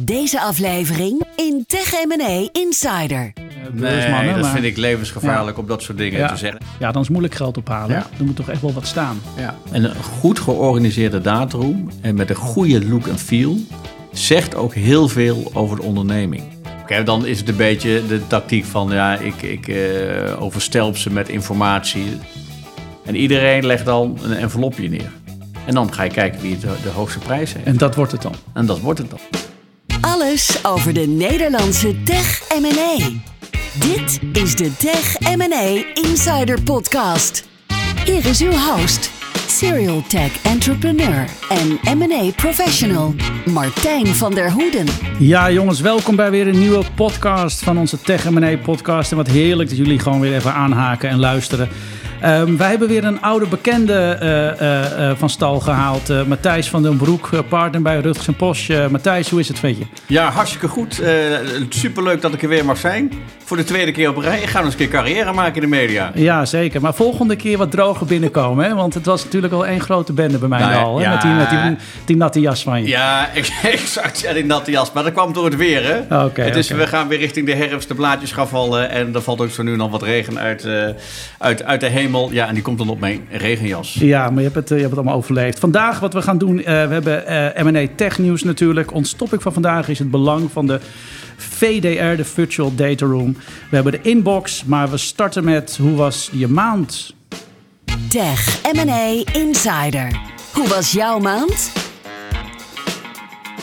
Deze aflevering in Tech M&A Insider. Nee, beursmannen, dat maar- vind ik levensgevaarlijk om dat soort dingen Ja. te zeggen. Ja, dan is het moeilijk geld ophalen. Ja. Er moet toch echt wel wat staan. Ja. En een goed georganiseerde datroom en met een goede look en feel zegt ook heel veel over de onderneming. Oké, dan is het een beetje de tactiek van ja, ik, ik eh, overstelp ze met informatie. En iedereen legt dan een envelopje neer. En dan ga je kijken wie de, de hoogste prijs heeft. En dat wordt het dan. En dat wordt het dan. Alles over de Nederlandse Tech M&A. Dit is de Tech M&A Insider Podcast. Hier is uw host, serial tech entrepreneur en M&A professional, Martijn van der Hoeden. Ja, jongens, welkom bij weer een nieuwe podcast van onze Tech M&A podcast. En wat heerlijk dat jullie gewoon weer even aanhaken en luisteren. Ehm, wij hebben weer een oude bekende eh, eh, eh, van stal gehaald. Eh, Matthijs van den Broek, partner bij Rutgers en Posch. Matthijs, hoe is het, vind je? Ja, hartstikke goed. Superleuk dat ik er weer mag zijn. Voor de tweede keer op rij. Ik ga nog eens een keer carrière maken in de media. Ja, zeker. Maar volgende keer wat droger binnenkomen, hè? Want het was natuurlijk al één grote bende bij mij Nou al, hè? ja. Met, die, met die, die natte jas van je. Ja, exact. Ja, die natte jas. Maar dat kwam door het weer, hè? Oké, het is, oké. We gaan weer richting de herfst. De blaadjes gaan vallen. En er valt ook zo nu en dan wat regen uit, uit, uit de hemel. Ja, en die komt dan op mijn regenjas. Ja, maar je hebt, het, eh, je hebt het allemaal overleefd. Vandaag wat we gaan doen, eh, we hebben eh M&A Tech Nieuws natuurlijk. Ons topic van vandaag is het belang van de VDR, de Virtual Data Room. We hebben de inbox, maar we starten met hoe was je maand? Tech M&A Insider. Hoe was jouw maand?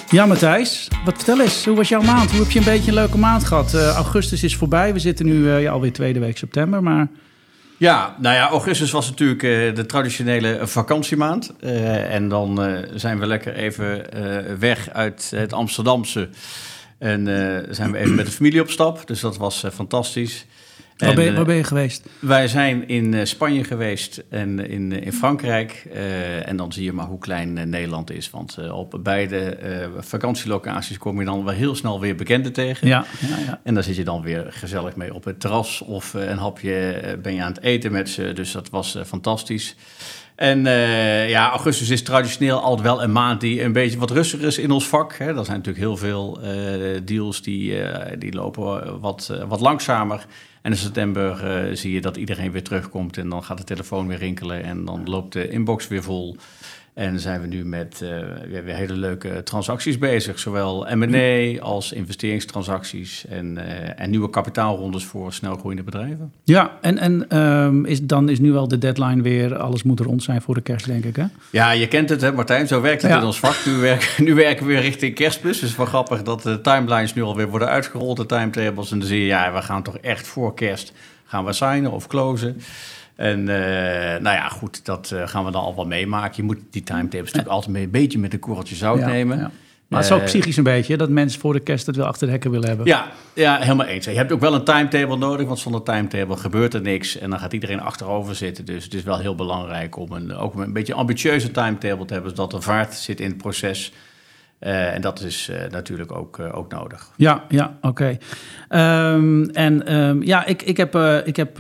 Ja, Matthijs, wat vertel eens, hoe was jouw maand? Hoe heb je een beetje een leuke maand gehad? Eh, augustus is voorbij, we zitten nu eh, ja, alweer tweede week september, maar... Ja, nou ja, augustus was natuurlijk eh, de traditionele vakantiemaand. Eh, en dan eh, zijn we lekker even weg uit het Amsterdamse. En zijn we even met de familie op stap. Dus dat was eh, Waar En, ben, je, eh, waar ben je geweest? Wij zijn in eh, Spanje geweest en in, eh, in Frankrijk. Eh, en dan zie je maar hoe klein Nederland is. Want op beide eh, vakantielocaties kom je dan wel heel snel weer bekenden tegen. Ja, ja, ja. En daar zit je dan weer gezellig mee op het terras of een hapje ben je aan het eten met ze. Dus dat was fantastisch. En ja, augustus is traditioneel altijd wel een maand die een beetje wat rustiger is in ons vak. Hè. Er zijn natuurlijk heel veel deals die, eh, die lopen wat, wat langzamer. En in september eh, zie je dat iedereen weer terugkomt en dan gaat de telefoon weer rinkelen en dan loopt de inbox weer vol. En zijn we nu met eh, weer, hele leuke transacties bezig. Zowel M&A als investeringstransacties en, eh, en nieuwe kapitaalrondes voor snelgroeiende bedrijven. Ja, en, en ehm, is, dan is nu wel de deadline weer, alles moet rond zijn voor de kerst, denk ik, hè? Ja, je kent het hè Martijn, zo werkt het Ja. in ons vak. Nu werken, nu werken we weer richting kerstmis. Dus het is wel grappig dat de timelines nu alweer worden uitgerold, de timetables. En dan zie je, ja, we gaan toch echt voor kerst gaan we signen of closen. En eh, nou ja, goed, dat eh, gaan we dan al wel meemaken. Je moet die timetables natuurlijk altijd mee- een beetje met een korreltje zout Ja, nemen. ja. Maar het is ook Eh, psychisch een beetje, dat mensen voor de kerst het wel achter de hekken willen hebben. Ja, ja, helemaal eens. Je hebt ook wel een timetable nodig, want zonder timetable gebeurt er niks. En dan gaat iedereen achterover zitten. Dus het is wel heel belangrijk om een, ook een beetje ambitieuze timetable te hebben, zodat er vaart zit in het proces. Eh, en dat is eh, natuurlijk ook, eh, ook nodig. Ja, ja, oké. Ehm, en ehm, ja, ik, ik heb, ik heb,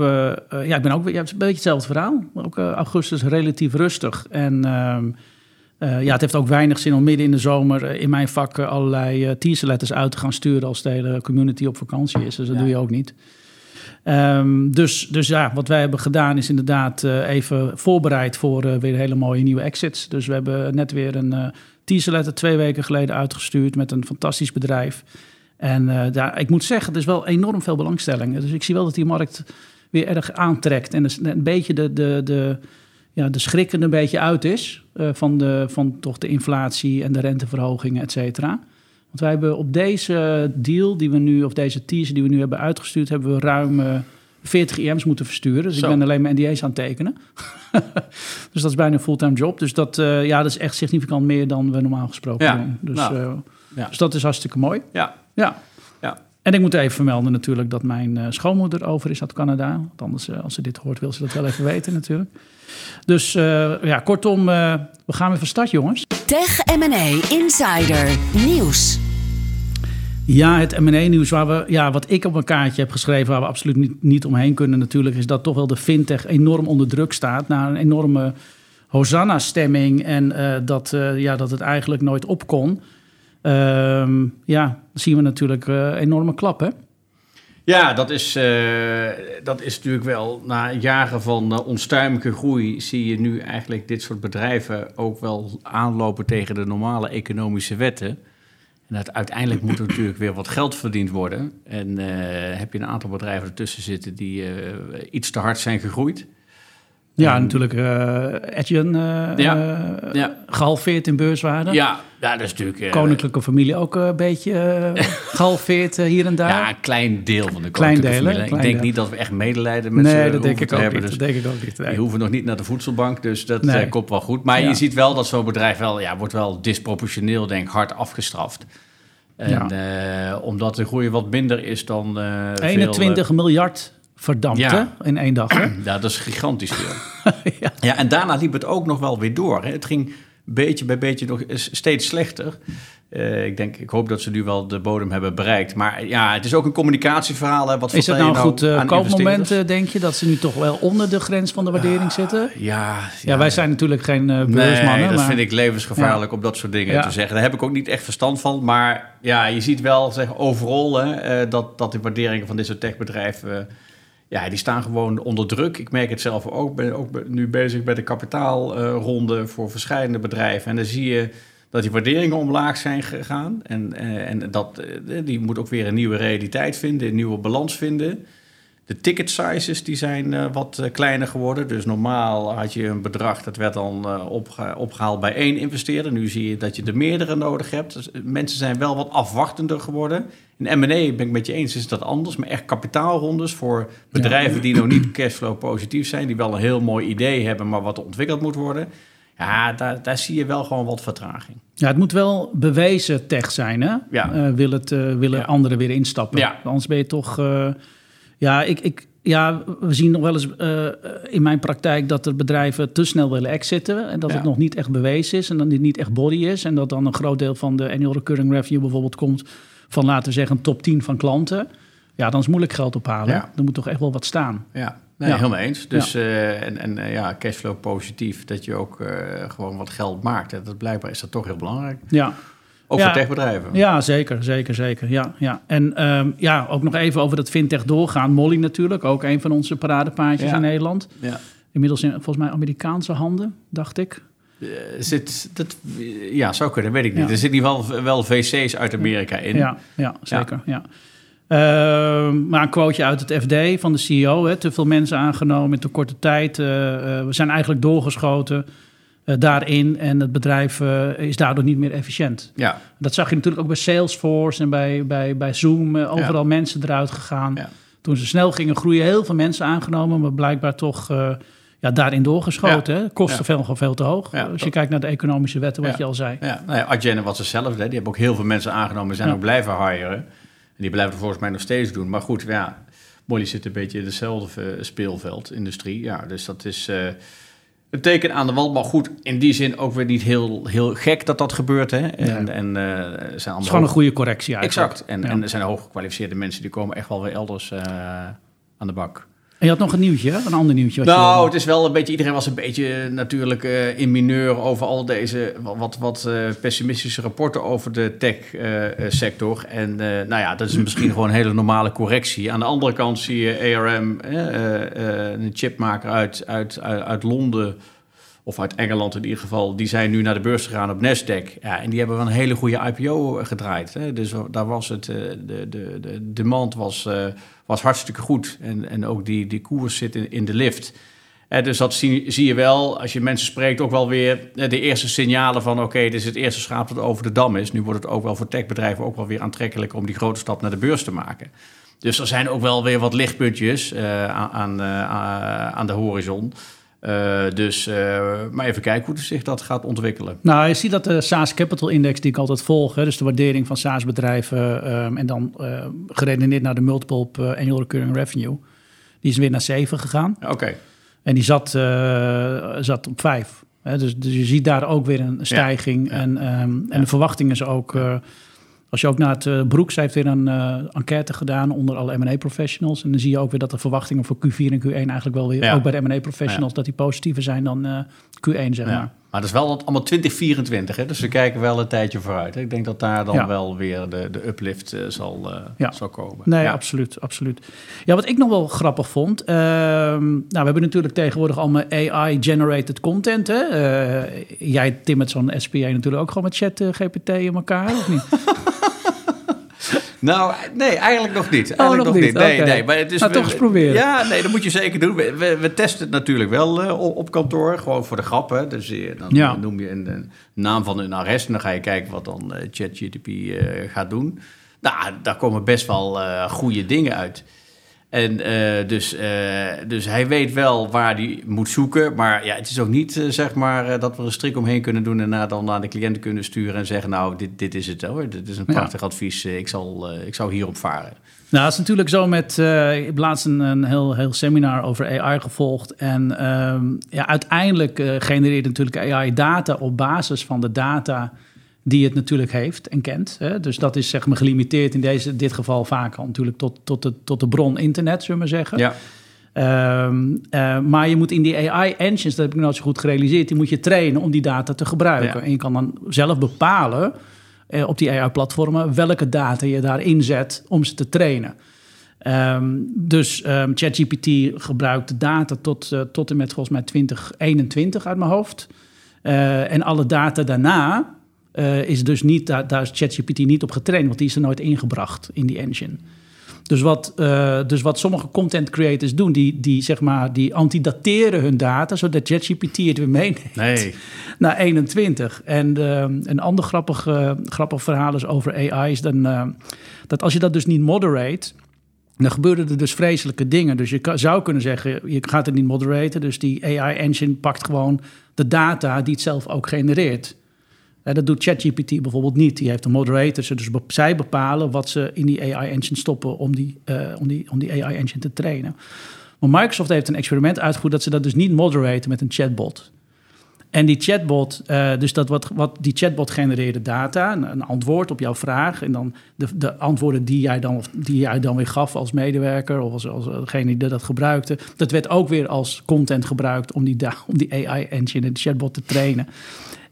ja, ik ben ook weer, ja, het is een beetje hetzelfde verhaal. Ook augustus relatief rustig. En ehm, eh, ja, het heeft ook weinig zin om midden in de zomer in mijn vak allerlei uh, teaser letters uit te gaan sturen als de hele community op vakantie is. Dus dat Ja. doe je ook niet. Dus, dus ja, wat wij hebben gedaan is inderdaad even voorbereid voor weer hele mooie nieuwe exits. Dus we hebben net weer een teaser letter twee weken geleden uitgestuurd met een fantastisch bedrijf. En eh, ja, ik moet zeggen, er is wel enorm veel belangstelling. Dus ik zie wel dat die markt weer erg aantrekt. En dus een beetje de, de, de, ja, de schrik er een beetje uit is eh, van, de, van toch de inflatie en de renteverhogingen, et cetera. Want wij hebben op deze deal die we nu, of deze teaser die we nu hebben uitgestuurd, hebben we ruim eh, 40 IM's moeten versturen. Dus Zo. ik ben alleen maar NDA's aan het tekenen. dus dat is bijna een fulltime job. Dus dat, eh, ja, dat is echt significant meer dan we normaal gesproken Ja, doen. Dus, nou, eh, ja. dus dat is hartstikke mooi. Ja, Ja. ja. En ik moet even vermelden natuurlijk dat mijn eh, schoonmoeder over is uit Canada. Want anders, als ze dit hoort, wil ze dat wel even weten natuurlijk. Dus eh, ja, kortom, eh, we gaan weer van start, jongens. Tech M&A Insider Nieuws. Ja, het M&A-nieuws waar we, ja, wat ik op een kaartje heb geschreven, waar we absoluut niet, niet omheen kunnen natuurlijk, is dat toch wel de fintech enorm onder druk staat. Na een enorme Hosanna-stemming en eh, dat, eh, ja, dat het eigenlijk nooit op kon. Ehm, ja, dan zien we natuurlijk een enorme klap, hè? Ja, dat is, dat is natuurlijk wel. Na jaren van onstuimige groei zie je nu eigenlijk dit soort bedrijven ook wel aanlopen tegen de normale economische wetten. En dat uiteindelijk moet er natuurlijk weer wat geld verdiend worden. En uh, heb je een aantal bedrijven ertussen zitten die iets te hard zijn gegroeid. Ja, natuurlijk uh, Etienne uh, ja, ja. gehalveerd in beurswaarde. Ja, ja dat is natuurlijk... Koninklijke familie ook een beetje gehalveerd hier en daar. Ja, een klein deel van de klein familie. ik denk niet dat we echt medelijden met nee, ze dat denk ik ook hebben. Niet, dus dat denk ik ook niet. Nee. Die hoeven nog niet naar de voedselbank, dus dat nee. komt wel goed. Maar ja. je ziet wel dat zo'n bedrijf wel, ja, wordt wel disproportioneel, denk ik, hard afgestraft. En omdat de groei wat minder is dan... 21 veel, miljard verdampte ja. in één dag. Hè? Ja, dat is gigantisch veel. ja. ja, en daarna liep het ook nog wel weer door. Hè. Het ging beetje bij beetje nog steeds slechter. Uh, ik, denk, ik hoop dat ze nu wel de bodem hebben bereikt. Maar ja, het is ook een communicatieverhaal. Hè. Wat is het nou een goed uh, koopmoment, denk je? Dat ze nu toch wel onder de grens van de waardering zitten? Ja, ja, wij zijn natuurlijk geen beursmannen. Nee, dat maar... vind ik levensgevaarlijk om dat soort dingen te zeggen. Daar heb ik ook niet echt verstand van. Maar ja, je ziet wel zeg, overal hè, dat, dat de waarderingen van dit soort techbedrijven ja, die staan gewoon onder druk. Ik merk het zelf ook. Ben ook nu bezig bij de kapitaalronde voor verschillende bedrijven. En dan zie je dat die waarderingen omlaag zijn gegaan. En, en dat, die moet ook weer een nieuwe realiteit vinden, een nieuwe balans vinden. De ticket sizes die zijn uh, wat uh, kleiner geworden. Dus normaal had je een bedrag dat werd dan uh, opge opgehaald bij één investeerder. Nu zie je dat je er meerdere nodig hebt. Dus mensen zijn wel wat afwachtender geworden. In M&A ben ik met je eens, is dat anders. Maar echt kapitaalrondes voor bedrijven ja. die nog niet cashflow positief zijn. Die wel een heel mooi idee hebben, maar wat ontwikkeld moet worden. Ja, daar, daar zie je wel gewoon wat vertraging. Ja, het moet wel bewezen tech zijn, hè? Ja. wil het, willen ja. anderen weer instappen. Ja. Anders ben je toch... Ja, ik, ik, ja, we zien nog wel eens uh, in mijn praktijk dat er bedrijven te snel willen exiten. En dat ja. het nog niet echt bewezen is en dat dit niet echt body is. En dat dan een groot deel van de annual recurring revenue bijvoorbeeld komt van, laten we zeggen, een top 10 van klanten. Ja, dan is moeilijk geld ophalen. Ja. Er moet toch echt wel wat staan. Ja, nee, ja. helemaal eens. Dus ja. Uh, en, en uh, ja, cashflow positief, dat je ook gewoon wat geld maakt. Dat, blijkbaar is dat toch heel belangrijk. Ja. Ook ja, voor techbedrijven. Ja, zeker, zeker, zeker. Ja, ja. En um, ja, ook nog even over dat fintech doorgaan. Molly natuurlijk, ook een van onze paradepaardjes ja. in Nederland. Ja. Inmiddels in volgens mij Amerikaanse handen, dacht ik. Uh, zit, dat, ja, zou kunnen, weet ik niet. Ja. Er zitten wel, wel VC's uit Amerika in. Ja, ja zeker. Ja. Uh, maar een quoteje uit het FD van de CEO. Hè, te veel mensen aangenomen in te korte tijd. Uh, we zijn eigenlijk doorgeschoten uh, daarin. En het bedrijf uh, is daardoor niet meer efficiënt. Ja. Dat zag je natuurlijk ook bij Salesforce en bij, bij, bij Zoom. Uh, overal ja. mensen eruit gegaan. Ja. Toen ze snel gingen groeien, heel veel mensen aangenomen. Maar blijkbaar toch ja, daarin doorgeschoten. Hè? Kosten veel, veel te hoog. Als je kijkt naar de economische wetten, wat je al zei. Ja, nou ja Adyen was hetzelfde. Die hebben ook heel veel mensen aangenomen. en zijn ook blijven hiren. En die blijven volgens mij nog steeds doen. Maar goed, ja, Molly zit een beetje in hetzelfde speelveld, industrie. Ja, dus dat is een teken aan de wand. Maar goed, in die zin ook weer niet heel, heel gek dat dat gebeurt. Hè? En, ja. en, uh, zijn het is gewoon een goede correctie eigenlijk. Exact. En, ja. en er zijn hooggekwalificeerde mensen die komen echt wel weer elders uh, aan de bak. En je had nog een nieuwtje, een ander nieuwtje. Wat nou, je... het is wel een beetje, iedereen was een beetje natuurlijk uh, in mineur over al deze wat, wat uh, pessimistische rapporten over de tech-sector. Uh, en nou ja, dat is misschien gewoon een hele normale correctie. Aan de andere kant zie je ARM, een chipmaker uit, uit, uit, uit Londen of uit Engeland in ieder geval, die zijn nu naar de beurs gegaan op Nasdaq. Ja, en die hebben wel een hele goede IPO gedraaid. Hè. Dus daar was het, de, de, de demand was, was hartstikke goed. En, en ook die, die koers zit in, in de lift. En dus dat zie, je wel, als je mensen spreekt, ook wel weer de eerste signalen van... oké, okay, dit is het eerste schaap dat over de dam is. Nu wordt het ook wel voor techbedrijven ook wel weer aantrekkelijk... om die grote stap naar de beurs te maken. Dus er zijn ook wel weer wat lichtpuntjes uh, aan, aan de horizon... Uh, dus, uh, maar even kijken hoe zich dat gaat ontwikkelen. Nou, je ziet dat de SaaS Capital Index, die ik altijd volg, hè, dus de waardering van SaaS-bedrijven um, en dan uh, geredeneerd naar de multiple op annual recurring revenue, die is weer naar 7 gegaan. Oké. Okay. En die zat, zat op 5. Hè, dus, dus, je ziet daar ook weer een stijging. Ja, ja. En, um, en de verwachting is ook. Als je ook naar het uh, Broeks heeft weer een uh, enquête gedaan onder alle M&A professionals. En dan zie je ook weer dat de verwachtingen voor Q4 en Q1 eigenlijk wel weer, ja. ook bij de M&A professionals, ja. dat die positiever zijn dan uh, Q1, zeg maar. Maar dat is wel allemaal 2024, hè? dus we kijken wel een tijdje vooruit. Hè? Ik denk dat daar dan Ja. wel weer de, de uplift eh, zal, eh, Ja. zal komen. Nee, ja. absoluut, absoluut. Ja, wat ik nog wel grappig vond. ehm, nou, we hebben natuurlijk tegenwoordig allemaal AI-generated content. Hè? Eh, jij timmert zo'n SPA natuurlijk ook gewoon met chat GPT in elkaar, of niet? Nou, nee, eigenlijk nog niet. Eigenlijk Oh, nog nog niet. Nee, nee, maar het is Nou, toch eens proberen. Ja, nee, dat moet je zeker doen. We, we, we testen het natuurlijk wel eh, op, op kantoor, gewoon voor de grap. Hè. Dus eh, dan Ja. noem je een, een naam van een arrest en dan ga je kijken wat dan eh, ChatGPT eh, gaat doen. Nou, daar komen best wel goede dingen uit. En eh, dus, eh, dus hij weet wel waar hij moet zoeken. Maar ja, het is ook niet eh, zeg maar dat we er een strik omheen kunnen doen en na dan naar de cliënten kunnen sturen en zeggen: Nou, dit, dit is het hoor. Dit is een Ja. prachtig advies. Ik, zal, ik zou hierop varen. Nou, het is natuurlijk zo met... ik heb laatst een, een heel, heel seminar over AI gevolgd. En ehm, ja, uiteindelijk genereert natuurlijk AI data op basis van de data die het natuurlijk heeft en kent. Hè? Dus dat is zeg maar gelimiteerd in deze, dit geval vaak al natuurlijk tot, tot, de, tot de bron internet, zullen we maar zeggen. Ja, Ehm, eh, maar je moet in die AI-engines, dat heb ik nooit zo goed gerealiseerd, die moet je trainen om die data te gebruiken. Ja. En je kan dan zelf bepalen eh, op die AI-platformen welke data je daarin zet om ze te trainen. Ehm, dus ehm, ChatGPT gebruikt de data tot, eh, tot en met volgens mij 2021 uit mijn hoofd. En alle data daarna eh, is dus niet, daar, daar is ChatGPT niet op getraind, want die is er nooit ingebracht in die engine. Dus wat, eh, dus wat sommige content creators doen, die, die, zeg maar, die antidateren hun data, zodat ChatGPT het weer meeneemt nee. naar 21. En eh, een ander grappig, grappig verhaal is over AI is dan, dat als je dat dus niet moderate, dan gebeuren er dus vreselijke dingen. Dus je zou kunnen zeggen, je gaat het niet moderaten, dus die AI-engine pakt gewoon de data die het zelf ook genereert. Eh, dat doet ChatGPT bijvoorbeeld niet. Die heeft een moderator, dus zij bepalen wat ze in die AI-engine stoppen om die, eh, om die, om die AI-engine te trainen. Maar Microsoft heeft een experiment uitgevoerd dat ze dat dus niet moderaten met een chatbot. En die chatbot, eh, dus dat wat, wat die chatbot genereerde data, een, antwoord op jouw vraag. En dan de, de antwoorden die jij, dan, of die jij dan weer gaf als medewerker of als, als degene die dat gebruikte. Dat werd ook weer als content gebruikt om die, om die AI-engine en de chatbot te trainen.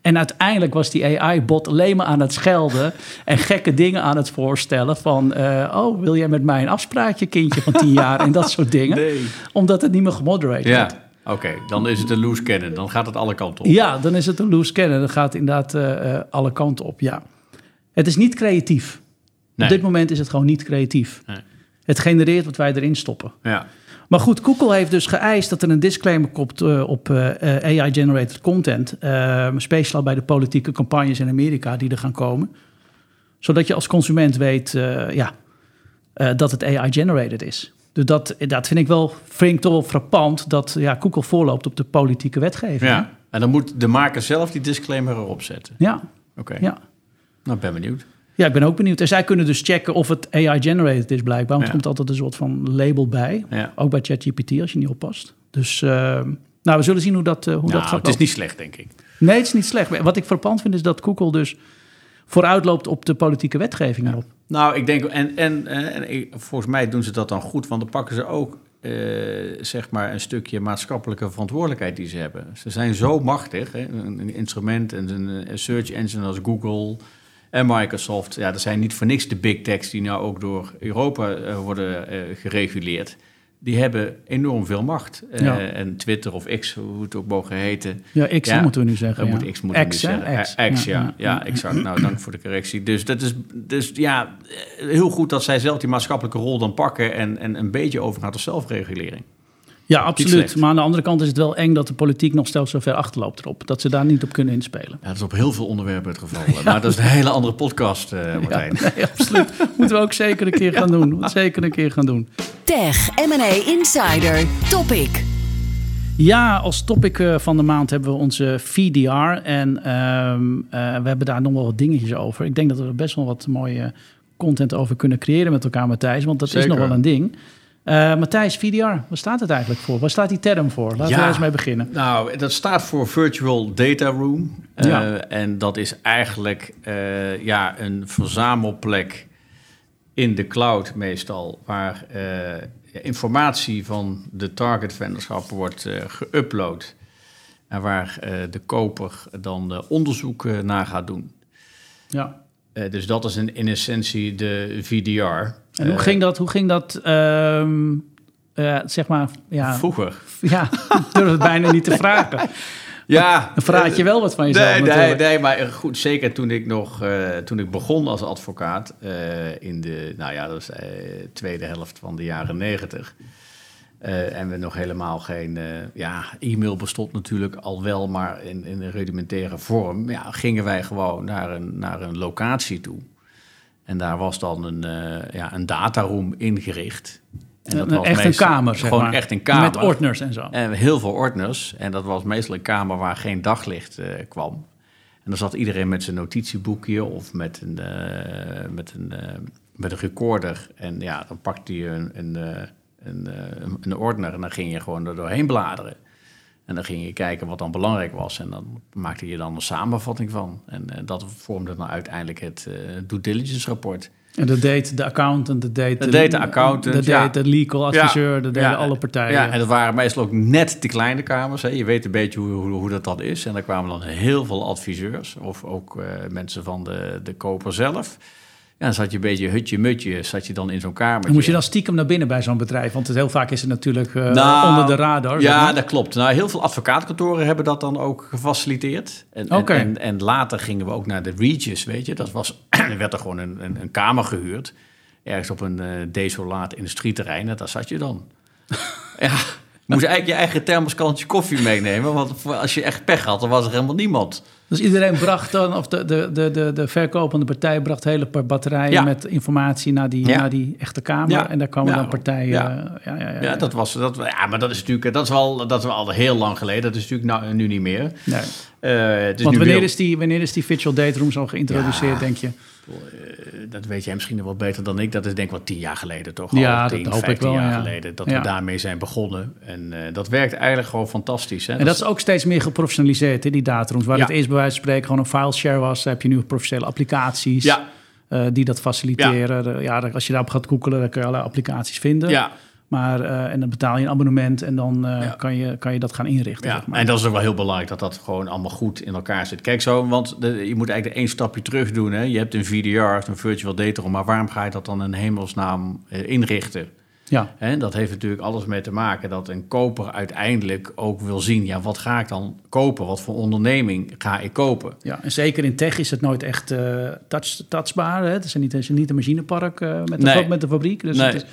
En uiteindelijk was die AI-bot alleen maar aan het schelden en gekke dingen aan het voorstellen. Van, eh, oh, wil jij met mij een afspraakje, kindje van tien jaar? En dat soort dingen. Nee. Omdat het niet meer gemoderate. Ja, oké. Dan is het een loose cannon. Dan gaat het alle kanten op. Ja, dan is het een loose cannon. Dan gaat het inderdaad eh, eh, alle kanten op, ja. Het is niet creatief. Nee. Op dit moment is het gewoon niet creatief. Nee. Het genereert wat wij erin stoppen. Ja. Maar goed, Google heeft dus geëist dat er een disclaimer komt eh, op eh, eh, AI-generated content. eh, speciaal bij de politieke campagnes in Amerika die er gaan komen. Zodat je als consument weet ja, dat het AI-generated is. Dus dat, dat vind ik wel, ik toch wel frappant dat ja, Google voorloopt op de politieke wetgeving. hè? ja. En dan moet de maker zelf die disclaimer erop zetten. ja, Oké. ja. Nou, ben benieuwd. Ja, ik ben ook benieuwd. En zij kunnen dus checken of het AI-generated is blijkbaar. Want Ja. er komt altijd een soort van label bij. Ja. Ook bij ChatGPT als je niet oppast. Dus uh, nou, we zullen zien hoe dat, uh, hoe nou, dat gaat. Het is niet slecht, denk ik. Nee, het is niet slecht. Wat ik frappant vind is dat Google dus vooruit loopt op de politieke wetgeving erop. Nou, ik denk, en, en, en, en volgens mij doen ze dat dan goed, want dan pakken ze ook uh, zeg maar een stukje maatschappelijke verantwoordelijkheid die ze hebben. Ze zijn zo machtig, hè? Een, een instrument en een search engine als Google en Microsoft. Ja, dat zijn niet voor niks de big techs die nou ook door Europa uh, worden uh, gereguleerd. Die hebben enorm veel macht. Ja. en Twitter of X, hoe het ook mogen heten. Ja, X ja, moeten we nu zeggen. Ja. Moet X moeten we nu zeggen. X, X ja. Ja, ja, exact. Nou, dank voor de correctie. Dus dat is dus, ja, heel goed dat zij zelf die maatschappelijke rol dan pakken... en, en een beetje overgaat tot zelfregulering. Ja, absoluut. Maar aan de andere kant is het wel eng dat de politiek nog steeds zo ver achterloopt erop. Dat ze daar niet op kunnen inspelen. Ja, dat is op heel veel onderwerpen het geval. Ja. Maar dat is een hele andere podcast, uh, Martijn. Ja, nee, absoluut. Moeten we ook zeker een keer gaan doen. Zeker een keer gaan doen. Tech M&A Insider Topic. Ja, als topic uh, van de maand hebben we onze VDR. En uh, we hebben daar nog wel wat dingetjes over. Ik denk dat we er best wel wat mooie content over kunnen creëren met elkaar, Matthijs. Want dat zeker. is nog wel een ding. Uh, Matthijs, VDR, wat staat het eigenlijk voor? Waar staat die term voor? Laten ja, we eens mee beginnen. Nou, dat staat voor Virtual Data Room. Uh, ja. En dat is eigenlijk uh, ja, een verzamelplek in de cloud meestal... waar informatie van de target venderschap wordt geüpload... En waar eh, de koper dan eh, onderzoek eh, naar gaat doen. Ja. Eh, dus dat is in, in essentie de VDR. En hoe ging dat? Hoe ging dat? ehm, eh, zeg maar, ja, Vroeger. ja, durf het bijna niet te vragen. Ja, Dan vraag je wel wat van jezelf Nee, nee, natuurlijk. nee, maar goed, zeker toen ik nog, eh, toen ik begon als advocaat eh, in de, nou ja, dat was eh tweede helft van de jaren negentig. eh, en we nog helemaal geen, eh, ja, e-mail bestond natuurlijk al wel, maar in, in een rudimentaire vorm. Ja, gingen wij gewoon naar een, naar een locatie toe. En daar was dan een, eh, ja, een dataroom ingericht. En Een- echt een kamer, zeg Gewoon maar. echt een kamer. Met ordners en zo. En heel veel ordners. En dat was meestal een kamer waar geen daglicht eh, kwam. En dan zat iedereen met zijn notitieboekje of met een, eh, met een, met een recorder. En ja, dan pakte je een, een, een, een, een ordner en dan ging je gewoon er doorheen bladeren. En dan ging je kijken wat dan belangrijk was. En dan maakte je dan een samenvatting van. En eh, dat vormde dan uiteindelijk het eh, due diligence rapport. En dat deed de accountant, dat deed Dat deed de accountant, dat ja. deed de legal adviseur, dat deden Ja, alle partijen. Ja, en dat waren meestal ook net de kleine kamers. Hè. Je weet een beetje hoe, hoe, hoe dat, dat is. En daar kwamen dan heel veel adviseurs. Of ook eh, mensen van de, de koper zelf. Ja, dan zat je een beetje hutje-mutje, zat je dan in zo'n kamer. Moest je dan stiekem naar binnen bij zo'n bedrijf? Want het, heel vaak is het natuurlijk eh, Nou, onder de radar. Ja, dat klopt. Nou, heel veel advocaatkantoren hebben dat dan ook gefaciliteerd. En, en, en, en later gingen we ook naar de Regis, weet je. Dat was, er werd er gewoon een, een, een kamer gehuurd. Ergens op een eh, desolaat industrieterrein. En daar zat je dan. ja, je moest eigenlijk je eigen thermoskantje koffie meenemen. Want als je echt pech had, dan was er helemaal niemand. Dus iedereen bracht dan, of de, de, de, de, de verkopende partij bracht hele paar batterijen Ja. met informatie naar die, Ja. naar die echte kamer. Ja. En daar kwamen dan partijen. Ja. Ja, dat was, dat, ja maar dat is natuurlijk dat is wel, dat is al heel lang geleden. Dat is natuurlijk nou, nu niet meer. Nee. Eh, het is Want nu wanneer is, die, wanneer is die virtual date room zo geïntroduceerd, denk je? Eh, dat weet jij misschien nog wel beter dan ik. Dat is denk ik wel tien jaar geleden toch? Ja, Al dat 10, hoop ik 15 wel, jaar ja. geleden dat Ja. we daarmee zijn begonnen. En eh, dat werkt eigenlijk gewoon fantastisch. Hè? En dat is ook steeds meer geprofessionaliseerd, hè, die datarooms. Waar Ja. het eerst bij wijze van spreken gewoon een fileshare was, heb je nu professionele applicaties eh, die dat faciliteren. Ja. ja, als je daarop gaat googelen, dan kun je alle applicaties vinden. ja, Maar, eh, en dan betaal je een abonnement en dan eh, Ja. kan, je, kan je dat gaan inrichten. ja. zeg maar. en dat is ook wel heel belangrijk dat dat gewoon allemaal goed in elkaar zit. Kijk zo, want de- je moet eigenlijk één stapje terug doen. Hè? Je hebt een VDR, een virtual data room, maar waarom ga je dat dan in hemelsnaam eh, inrichten? Ja. Hè, dat heeft natuurlijk alles mee te maken dat een koper uiteindelijk ook wil zien... ja, wat ga ik dan kopen? Wat voor onderneming ga ik kopen? Ja, en zeker in tech is het nooit echt eh touch, touchbaar. Hè? Het is niet, het is niet een machinepark eh, met, de, Nee. met de fabriek. Dus, nee, het is,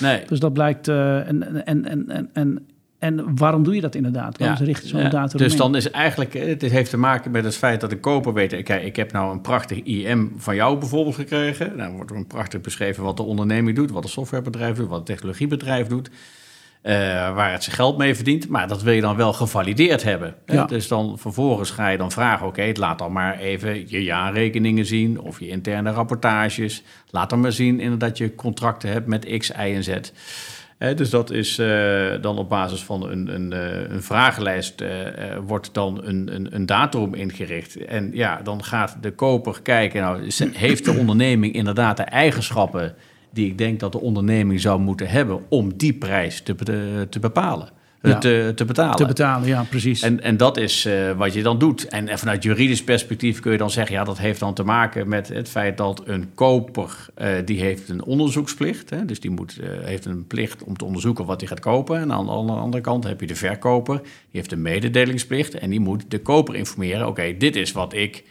nee. dus dat blijkt... eh, en, en, en, en, en, en waarom doe je dat inderdaad? Waarom richt je zo'n ja. dataroom Dus dan is eigenlijk, eh, het heeft te maken met het feit dat de koper weet, kijk, ik heb nou een prachtig IM van jou bijvoorbeeld gekregen. Dan wordt er een prachtig beschreven wat de onderneming doet, wat een softwarebedrijf doet, wat een technologiebedrijf doet. eh, waar het zijn geld mee verdient, maar dat wil je dan wel gevalideerd hebben. Ja. Dus dan vervolgens ga je dan vragen, oké, laat dan maar even je jaarrekeningen zien of je interne rapportages. Laat dan maar zien inderdaad je contracten hebt met X, Y en Z. Dus dat is eh, dan op basis van een, een, eh, een vragenlijst eh, wordt dan een, een, een datum ingericht. En ja, dan gaat de koper kijken, nou, heeft de onderneming inderdaad de eigenschappen die ik denk dat de onderneming zou moeten hebben om die prijs te, te bepalen, Ja. te, te betalen. Te betalen, ja, precies. En, en dat is eh, wat je dan doet. En, en vanuit juridisch perspectief kun je dan zeggen... ja, dat heeft dan te maken met het feit dat een koper... eh, die heeft een onderzoeksplicht. Hè? Dus die moet, eh, heeft een plicht om te onderzoeken wat hij gaat kopen. En aan de andere, andere kant heb je de verkoper. Die heeft een mededelingsplicht. En die moet de koper informeren... oké, dit is wat ik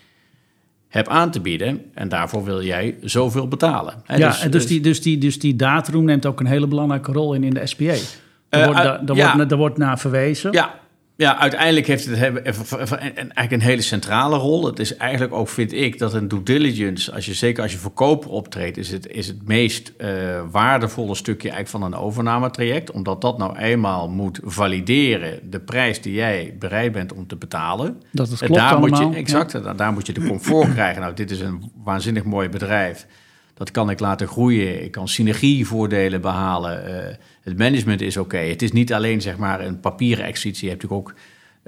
heb aan te bieden... en daarvoor wil jij zoveel betalen. Hè, ja, en dus, die, dus, die, dus die dataroom neemt ook een hele belangrijke rol in in de SPA. Daar Eh, wordt, uit- daar, daar ja. wordt, daar wordt naar verwezen. Ja, ja, uiteindelijk heeft het eigenlijk een hele centrale rol. Het is eigenlijk ook, vind ik, dat een due diligence, als je, zeker als je voor koper optreedt, is het, is het meest eh, waardevolle stukje eigenlijk van een overnametraject. Omdat dat nou eenmaal moet valideren de prijs die jij bereid bent om te betalen. Dat En klopt daar moet je, exact, daar, daar moet je de comfort krijgen. Nou, dit is een waanzinnig mooi bedrijf. Dat kan ik laten groeien. Ik kan synergievoordelen behalen. Eh, het management is oké. Het is niet alleen zeg maar een papieren exercitie. Je hebt natuurlijk ook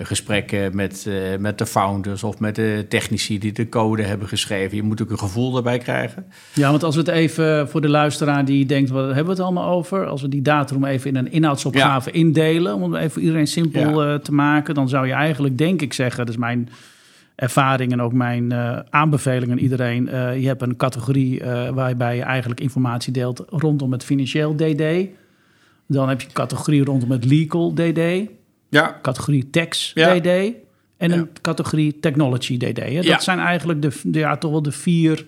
gesprekken met, uh, met de founders of met de technici die de code hebben geschreven. Je moet ook een gevoel daarbij krijgen. Ja, want als we het even voor de luisteraar die denkt, wat hebben we het allemaal over? Als we die datum even in een inhoudsopgave indelen, om het even voor iedereen simpel ja. te maken, dan zou je eigenlijk, denk ik zeggen, dat is mijn ervaring en ook mijn uh, aanbeveling aan iedereen. Uh, je hebt een categorie uh, waarbij je eigenlijk informatie deelt rondom het financieel DD. Dan heb je een categorie rondom het legal DD. Ja. Categorie tax DD. En een categorie technology DD. Hè? Dat zijn eigenlijk de, de, ja, toch wel de vier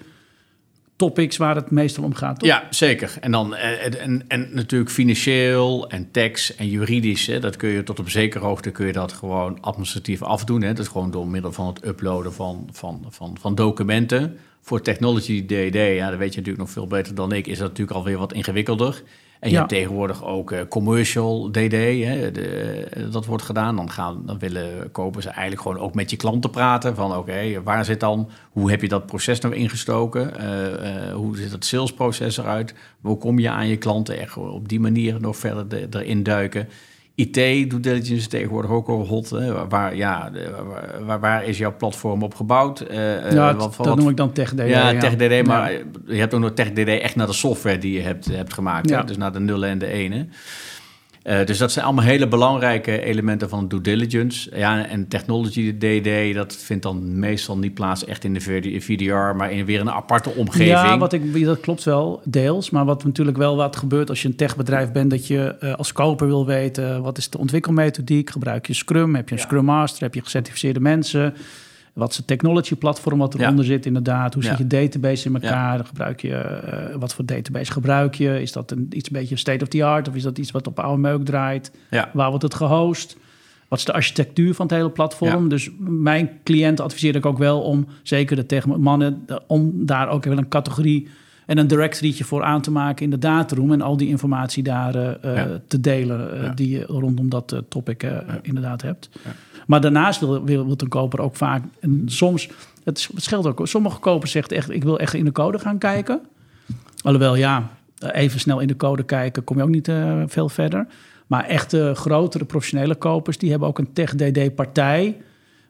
topics waar het meestal om gaat. Toch? Ja, zeker. En, dan, en, en, en natuurlijk financieel en tax en juridisch. Hè, dat kun je tot op zekere hoogte kun je dat gewoon administratief afdoen. Hè. Dat is gewoon door middel van het uploaden van, van, van, van documenten. Voor technology DD, ja, dat weet je natuurlijk nog veel beter dan ik, is dat natuurlijk alweer wat ingewikkelder. En je Ja. hebt tegenwoordig ook eh, commercial DD, hè, de, dat wordt gedaan. Dan, gaan, dan willen kopers eigenlijk gewoon ook met je klanten praten. Van oké, waar zit dan, hoe heb je dat proces nou ingestoken? Eh, eh, hoe ziet het salesproces eruit? Hoe kom je aan je klanten? Echt op die manier nog verder de- erin duiken. IT, due diligence is tegenwoordig ook al hot. Hè? Waar, ja, waar, waar, is jouw platform op gebouwd? Eh, eh, ja, wat- dat wat- noem ik dan TechDD. ja, TechDD, maar Ja. je hebt ook nog TechDD echt naar de software die je hebt, hebt gemaakt. Ja. Hè? Dus naar de nullen en de ene. Eh, dus dat zijn allemaal hele belangrijke elementen van due diligence. Ja, en technology DD, dat vindt dan meestal niet plaats echt in de VD VDR, maar in weer een aparte omgeving. Ja, wat ik, dat klopt wel, deels. Maar wat natuurlijk wel wat gebeurt als je een techbedrijf bent... dat je eh, als koper wil weten... wat is de ontwikkelmethodiek? Gebruik je Scrum? Heb je een Ja. Scrum Master? Heb je gecertificeerde mensen? Wat is het technology platform wat Ja. eronder zit inderdaad? Hoe zit je database in elkaar? Gebruik je, eh, wat voor database gebruik je? Is dat een, iets een beetje state of the art? Of is dat iets wat op oude meuk draait? Waar wordt het gehost? Wat is de architectuur van het hele platform? Ja. Dus mijn cliënten adviseer ik ook wel om, zeker de techmannen, de- om daar ook wel een categorie en een directorytje voor aan te maken in de dataroom en al die informatie daar eh, eh, Ja. te delen Ja. die je rondom dat topic inderdaad hebt. Maar daarnaast wil, wil, wil een koper ook vaak, en soms, het scheelt ook, sommige kopers zeggen echt, ik wil echt in de code gaan kijken. Alhoewel, ja, even snel in de code kijken, kom je ook niet eh, veel verder. Maar echte grotere professionele kopers, die hebben ook een tech-DD-partij...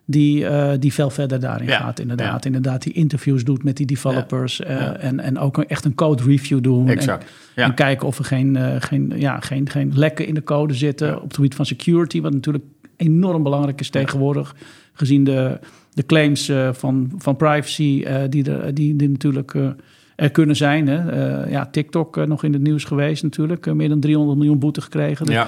Die, eh, die veel verder daarin Ja, gaat, inderdaad. ja. Inderdaad, die interviews doet met die developers. eh, en, en ook echt een code review doen. En- Exact. En kijken of er geen, eh, geen, ja, geen, geen lekken in de code zitten. Op het gebied van security, wat natuurlijk enorm belangrijk is tegenwoordig. Gezien de, de claims van, van privacy die, er, die, die natuurlijk er kunnen zijn. Hè. Ja, TikTok nog in het nieuws geweest natuurlijk. Meer dan 300 miljoen boete gekregen. Dus Ja.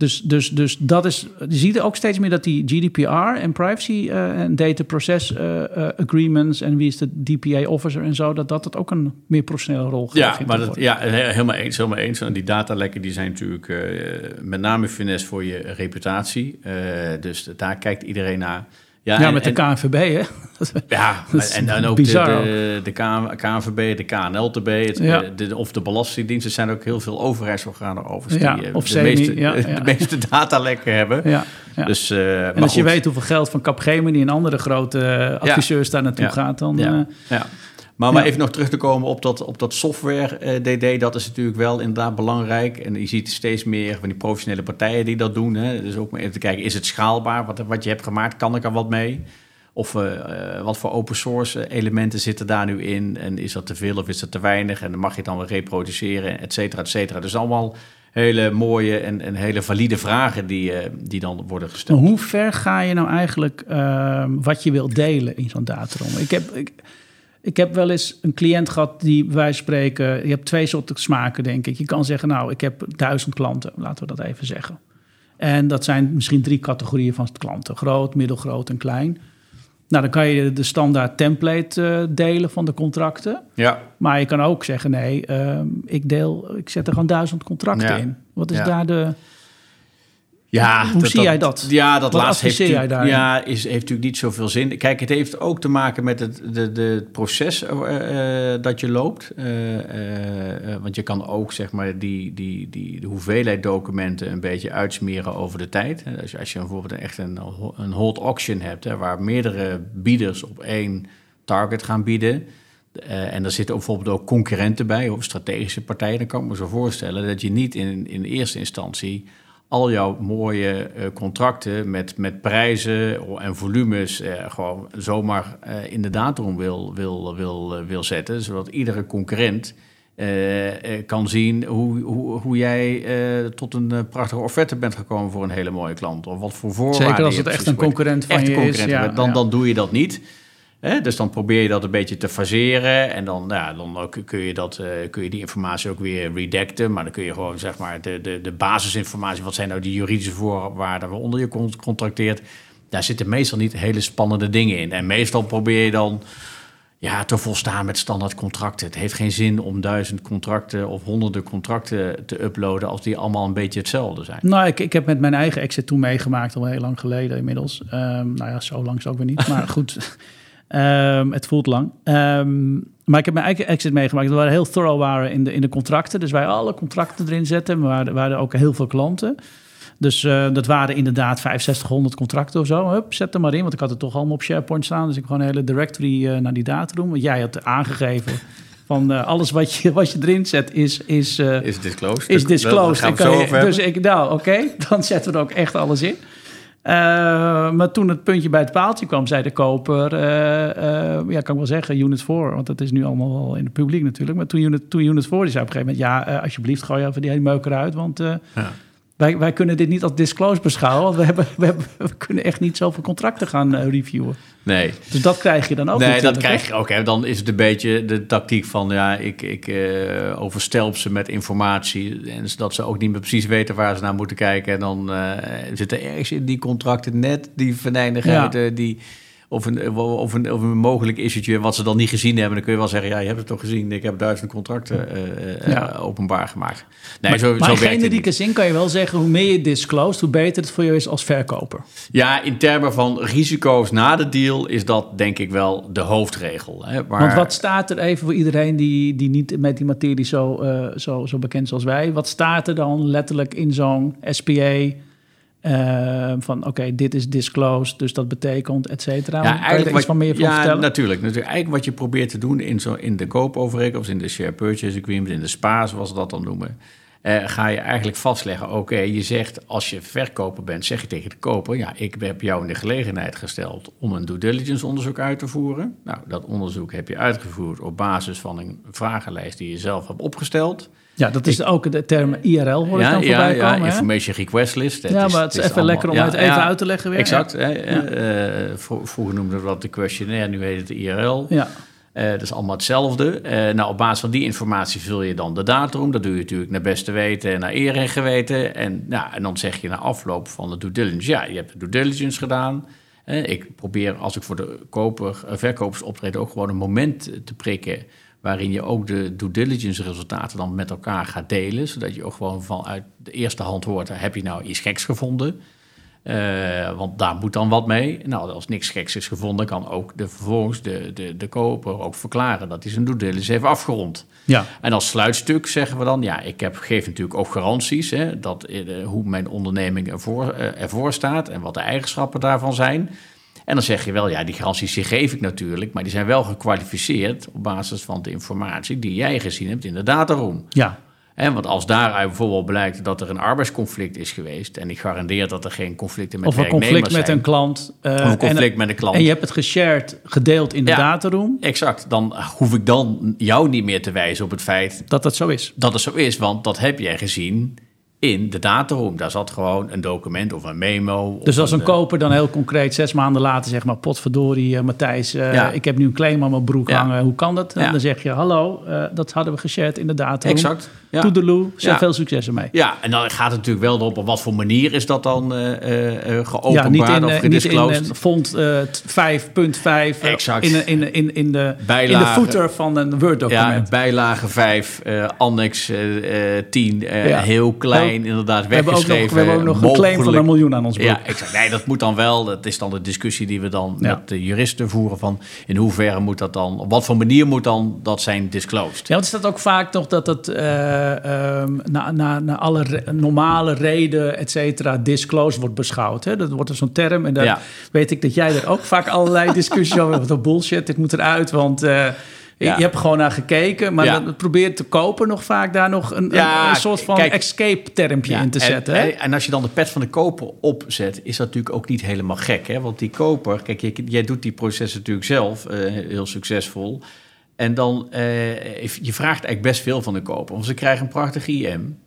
Dus, dus, dus dat is. Je ziet ook steeds meer dat die GDPR en privacy eh, en data process eh, eh, agreements en wie is de DPA officer en zo, dat dat het ook een meer professionele rol gaat. Ja, maar dat, ja, he- helemaal eens, helemaal eens. En die datalekken die zijn natuurlijk met name finesse voor je reputatie. Dus daar kijkt iedereen naar. Ja, en- met de KNVB, hè? Ja, en dan ook de, bizar de, de KNVB, de KNLTB, het, Ja. eh, de, of de Belastingdienst. Er zijn ook heel veel overheidsorganen over Ja, die eh, of de, semi, meeste, ja, de meeste datalekken hebben. Ja. Dus, eh, en als je weet hoeveel geld van Capgemini en andere grote adviseurs daar naartoe gaat, dan... Ja. Maar, maar even nog terug te komen op dat, op dat software eh, DD, dat is natuurlijk wel inderdaad belangrijk. En je ziet steeds meer van die professionele partijen die dat doen. Hè. Dus ook maar even te kijken, is het schaalbaar wat, wat je hebt gemaakt? Kan ik er wat mee? Of eh, eh, wat voor open source elementen zitten daar nu in? En is dat te veel of is dat te weinig? En dan mag je het dan weer reproduceren, et cetera, et cetera. Dus allemaal hele mooie en, en hele valide vragen die, die dan worden Maar gesteld. hoe ver ga je nou eigenlijk ehm, wat je wilt delen in zo'n datarom? Ik heb, ik, ik heb wel eens een cliënt gehad die wij spreken. Je hebt twee soorten smaken, denk ik. Je kan zeggen, nou, ik heb duizend klanten, laten we dat even zeggen. En dat zijn misschien drie categorieën van klanten: groot, middelgroot en klein. Nou, dan kan je de standaard template eh, delen van de contracten. Ja, Maar je kan ook zeggen: nee, ehm, ik deel, ik zet er gewoon duizend contracten Ja. in. Wat is Ja. daar de. Ja, Hoe zie jij dat? Ja, dat Wat laatste heeft, jij daarin? ja, is, heeft natuurlijk niet zoveel zin. Kijk, het heeft ook te maken met het de, de, proces eh, eh, dat je loopt. Eh, want je kan ook zeg maar, die, die, die, de hoeveelheid documenten een beetje uitsmeren over de tijd. Als je, als je bijvoorbeeld echt een, een hold auction hebt, hè, waar meerdere bieders op één target gaan bieden. En er zitten ook bijvoorbeeld ook concurrenten bij, of strategische partijen. Dan kan ik me zo voorstellen dat je niet in, in eerste instantie al jouw mooie eh, contracten met, met prijzen en volumes eh, gewoon zomaar uh, in de datum wil, wil, wil, wil zetten. Zodat iedere concurrent kan zien hoe, hoe, hoe jij tot een prachtige offerte bent gekomen voor een hele mooie klant. Of wat voor voorwaarden Zeker als het echt een concurrent van je is. Ja, dan, dan doe je dat niet. Hè? Dus dan probeer je dat een beetje te faseren. En dan, ja, dan ook kun, je dat, uh, kun je die informatie ook weer redacten. Maar dan kun je gewoon zeg maar de, de, de basisinformatie. Wat zijn nou die juridische voorwaarden waaronder je contracteert. Daar zitten meestal niet hele spannende dingen in. En meestal probeer je dan ja, te volstaan met standaard contracten. Het heeft geen zin om duizend contracten of honderden contracten te uploaden als die allemaal een beetje hetzelfde zijn. Nou, ik, ik heb met mijn eigen exit toen meegemaakt, al heel lang geleden inmiddels. Um, nou ja, zo lang is ook weer niet, maar goed. Um, het voelt lang. Um, maar ik heb mijn eigen exit meegemaakt. We waren heel thorough waren in de, in de contracten. Dus wij alle contracten erin zetten. Maar er waren ook heel veel klanten. Dus uh, dat waren inderdaad 6500 contracten of zo. Hup, zet er maar in, want ik had het toch allemaal op SharePoint staan. Dus ik gewoon een hele directory uh, naar die data doen. Want jij had aangegeven van uh, alles wat je, wat je erin zet is... Is, is disclosed. Is disclosed. dus ik, nou oké, okay, dan zetten we er ook echt alles in. Uh, maar toen het puntje bij het paaltje kwam, zei de koper, uh, ja, kan ik wel zeggen, Unit 4, want dat is nu allemaal wel in het publiek natuurlijk. Maar toen Unit, toen unit 4, die zei op een gegeven moment, ja, alsjeblieft, gooi even die hele meuk eruit, want ja. Wij, wij kunnen dit niet als disclose beschouwen, want we, hebben, we, hebben, we kunnen echt niet zoveel contracten gaan reviewen. Nee. Dus dat krijg je dan ook Nee, dat krijg je ook. Hè. Dan is het een beetje de tactiek van... ja, ik, ik uh, overstelp ze met informatie... en zodat ze ook niet meer precies weten waar ze naar moeten kijken. En dan uh, zit er ergens in die contracten net die venijnigheid... Ja. die of een, of, een, of een mogelijk issue wat ze dan niet gezien hebben. Dan kun je wel zeggen, ja, je hebt het toch gezien. Ik heb duizend contracten uh, ja. uh, openbaar gemaakt. Nee, maar, zo, maar zo in generieke zin kan je wel zeggen... hoe meer je disclosed, hoe beter het voor je is als verkoper. Ja, in termen van risico's na de deal... is dat denk ik wel de hoofdregel. Hè? Maar, Want wat staat er even voor iedereen die, die niet met die materie zo, uh, zo, zo bekend zoals wij... wat staat er dan letterlijk in zo'n SPA... Uh, van oké, dit is disclosed, dus dat betekent, et cetera. Ja, eigenlijk wat, van meer van ja, vertellen? Natuurlijk, natuurlijk. Eigenlijk wat je probeert te doen in, zo, in de koopovereenkomst, in de share purchase agreement, in de SPA, zoals we dat dan noemen, uh, ga je eigenlijk vastleggen, oké, je zegt als je verkoper bent, zeg je tegen de koper, ja, ik heb jou in de gelegenheid gesteld om een due diligence onderzoek uit te voeren. Nou, dat onderzoek heb je uitgevoerd op basis van een vragenlijst die je zelf hebt opgesteld. Ja, dat is ik, ook de term IRL hoor ja, dan voorbij ja, komen. Ja, Information Request List. Ja, maar het is, even lekker om het even uit te leggen weer. Exact. Uh, vroeger noemden we dat de questionnaire, nu heet het de IRL. Ja. Uh, dat is allemaal hetzelfde. Uh, nou, op basis van die informatie vul je dan de datum. Dat doe je natuurlijk naar beste weten en naar eer en geweten. En, nou, en dan zeg je na afloop van de due diligence... ja, je hebt de due diligence gedaan. Uh, ik probeer, als ik voor de koper, verkopers optreed... ook gewoon een moment te prikken waarin je ook de due diligence resultaten dan met elkaar gaat delen, zodat je ook gewoon vanuit de eerste hand hoort, heb je nou iets geks gevonden? Uh, want daar moet dan wat mee. Nou, als niks geks is gevonden, kan ook de, vervolgens de, de, de koper ook verklaren dat hij zijn due diligence heeft afgerond. Ja. En als sluitstuk zeggen we dan, ja, ik heb, geef natuurlijk ook garanties, hè, dat, uh, hoe mijn onderneming ervoor, uh, ervoor staat en wat de eigenschappen daarvan zijn. En dan zeg je wel, ja, die garanties die geef ik natuurlijk, maar die zijn wel gekwalificeerd op basis van de informatie die jij gezien hebt in de dataroom. Ja. En want als daaruit bijvoorbeeld blijkt dat er een arbeidsconflict is geweest... en ik garandeer dat er geen conflicten met of een conflict met een klant. Uh, of een conflict en, met een klant. En je hebt het geshared, gedeeld in de ja, dataroom. Exact. Dan hoef ik dan jou niet meer te wijzen op het feit... Dat dat zo is. Dat het zo is, want dat heb jij gezien in de dataroom. Daar zat gewoon een document of een memo. Dus als een, een, koper dan heel concreet zes maanden later zeg maar... potverdorie uh, Matthijs, uh, ja. ik heb nu een claim aan mijn broek ja. hangen. Hoe kan dat? En dan zeg je, hallo, uh, dat hadden we geshared in de dataroom. Exact. Ja. Toedeloe, veel succes ermee. Ja, en dan gaat het natuurlijk wel erop op wat voor manier is dat dan geopenbaard of gedisclosed. Niet in font 5.5 exact. in, in, in, in, de, bijlage, in de footer van een Word-document. Ja, bijlage 5, annex 10, heel klein inderdaad weggeschreven. We hebben ook nog, we hebben ook nog een claim van een miljoen aan ons. Ja, exact. Nee, dat moet dan wel. Dat is dan de discussie die we dan ja. met de juristen voeren van in hoeverre moet dat dan, op wat voor manier moet dan dat zijn disclosed? Ja, want is dat ook vaak toch dat het uh, na, na, na alle re normale reden, et cetera, disclosed wordt beschouwd. Hè? Dat wordt er zo'n term en daar ja. weet ik dat jij er ook vaak allerlei discussies over hebt. Wat bullshit, dit moet eruit, want... Uh, Ja. Je hebt gewoon naar gekeken, maar Ja. dan probeert te kopen nog vaak daar nog een, Ja, een, soort van kijk, escape-termpje Ja, in te en- zetten. hè? En, als je dan de pet van de koper opzet, is dat natuurlijk ook niet helemaal gek. Hè? Want die koper, kijk, jij, jij doet die processen natuurlijk zelf eh, heel succesvol. En dan, eh, je vraagt eigenlijk best veel van de koper. Want ze krijgen een prachtig IM.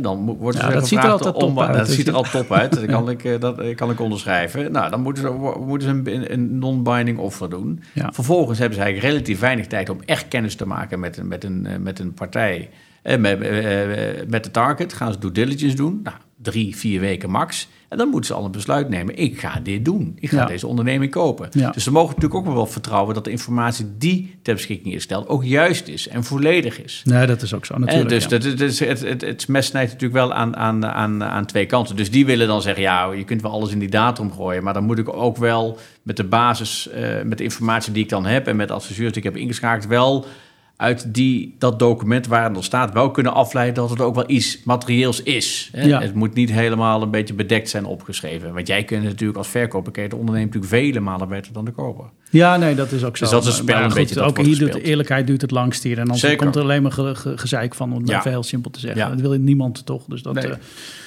Dan wordt Ja, dat ziet er altijd top om- uit, Dat dus ziet er al top uit. Dat kan, ik, eh, dat eh, kan ik onderschrijven. Nou, dan moeten ze, moeten ze een, een non-binding offer doen. Ja. Vervolgens hebben ze eigenlijk relatief weinig tijd om echt kennis te maken met een, met een, eh, met een partij. Eh, met, eh, eh, met de target gaan ze due diligence doen. Nou, drie, vier weken max. En dan moeten ze al een besluit nemen. Ik ga dit doen. Ik ga Ja. deze onderneming kopen. Ja. Dus ze mogen natuurlijk ook wel vertrouwen dat de informatie die ter beschikking is gesteld ook juist is en volledig is. Nee, dat is ook zo natuurlijk. Eh, dus ja. dat, het, het, het, het, het mes snijdt natuurlijk wel aan, aan, aan, aan twee kanten. Dus die willen dan zeggen, ja, je kunt wel alles in die datum gooien. Maar dan moet ik ook wel met de basis, eh, met de informatie die ik dan heb... en met adviseurs die ik heb ingeschakeld... wel uit die, dat document waar het al staat... wel kunnen afleiden dat het ook wel iets materieels is. Hè? Ja. Het moet niet helemaal een beetje bedekt zijn opgeschreven. Want jij kunt natuurlijk als verkoper... de ondernemer natuurlijk vele malen beter dan de koper. Ja, nee, dat is ook zo. Dus dat is het spel Maar een goed, beetje dat Ook hier doet eerlijkheid duurt het langst hier. En Zeker. komt er alleen maar ge, ge- gezeik van, om het Ja. even heel simpel te zeggen. Ja. Dat wil niemand toch. Dus dat, Nee. eh,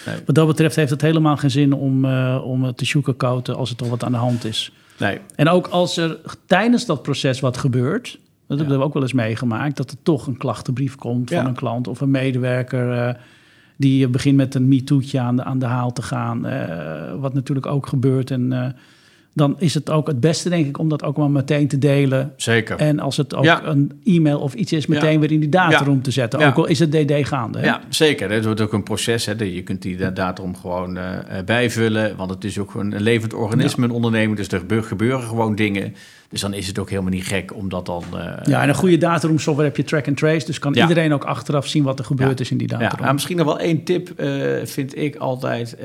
Nee. wat dat betreft heeft het helemaal geen zin om, eh, om het te sugarcoaten als er toch wat aan de hand is. Nee, En ook als er tijdens dat proces wat gebeurt, dat hebben we ook wel eens meegemaakt, dat er toch een klachtenbrief komt van een klant of een medewerker eh, die begint met een MeToo'tje aan de, aan de haal te gaan, eh, wat natuurlijk ook gebeurt. En eh, dan is het ook het beste, denk ik, om dat ook maar meteen te delen. zeker. En als het ook Ja. een e-mail of iets is, meteen Ja. weer in die dataroom te zetten. Ja. Ook al is het DD gaande. Hè? Ja, zeker. Het wordt ook een proces. Hè. Je kunt die da- datum gewoon eh, eh, bijvullen. Want het is ook een levend organisme, een onderneming. Dus er gebe- gebeuren gewoon dingen. Dus dan is het ook helemaal niet gek om dat dan... eh, Ja, en een goede dataroom software heb je track and trace. Dus kan Ja. iedereen ook achteraf zien wat er gebeurd Ja. is in die Ja, dataroom. maar misschien nog wel één tip, vind ik altijd,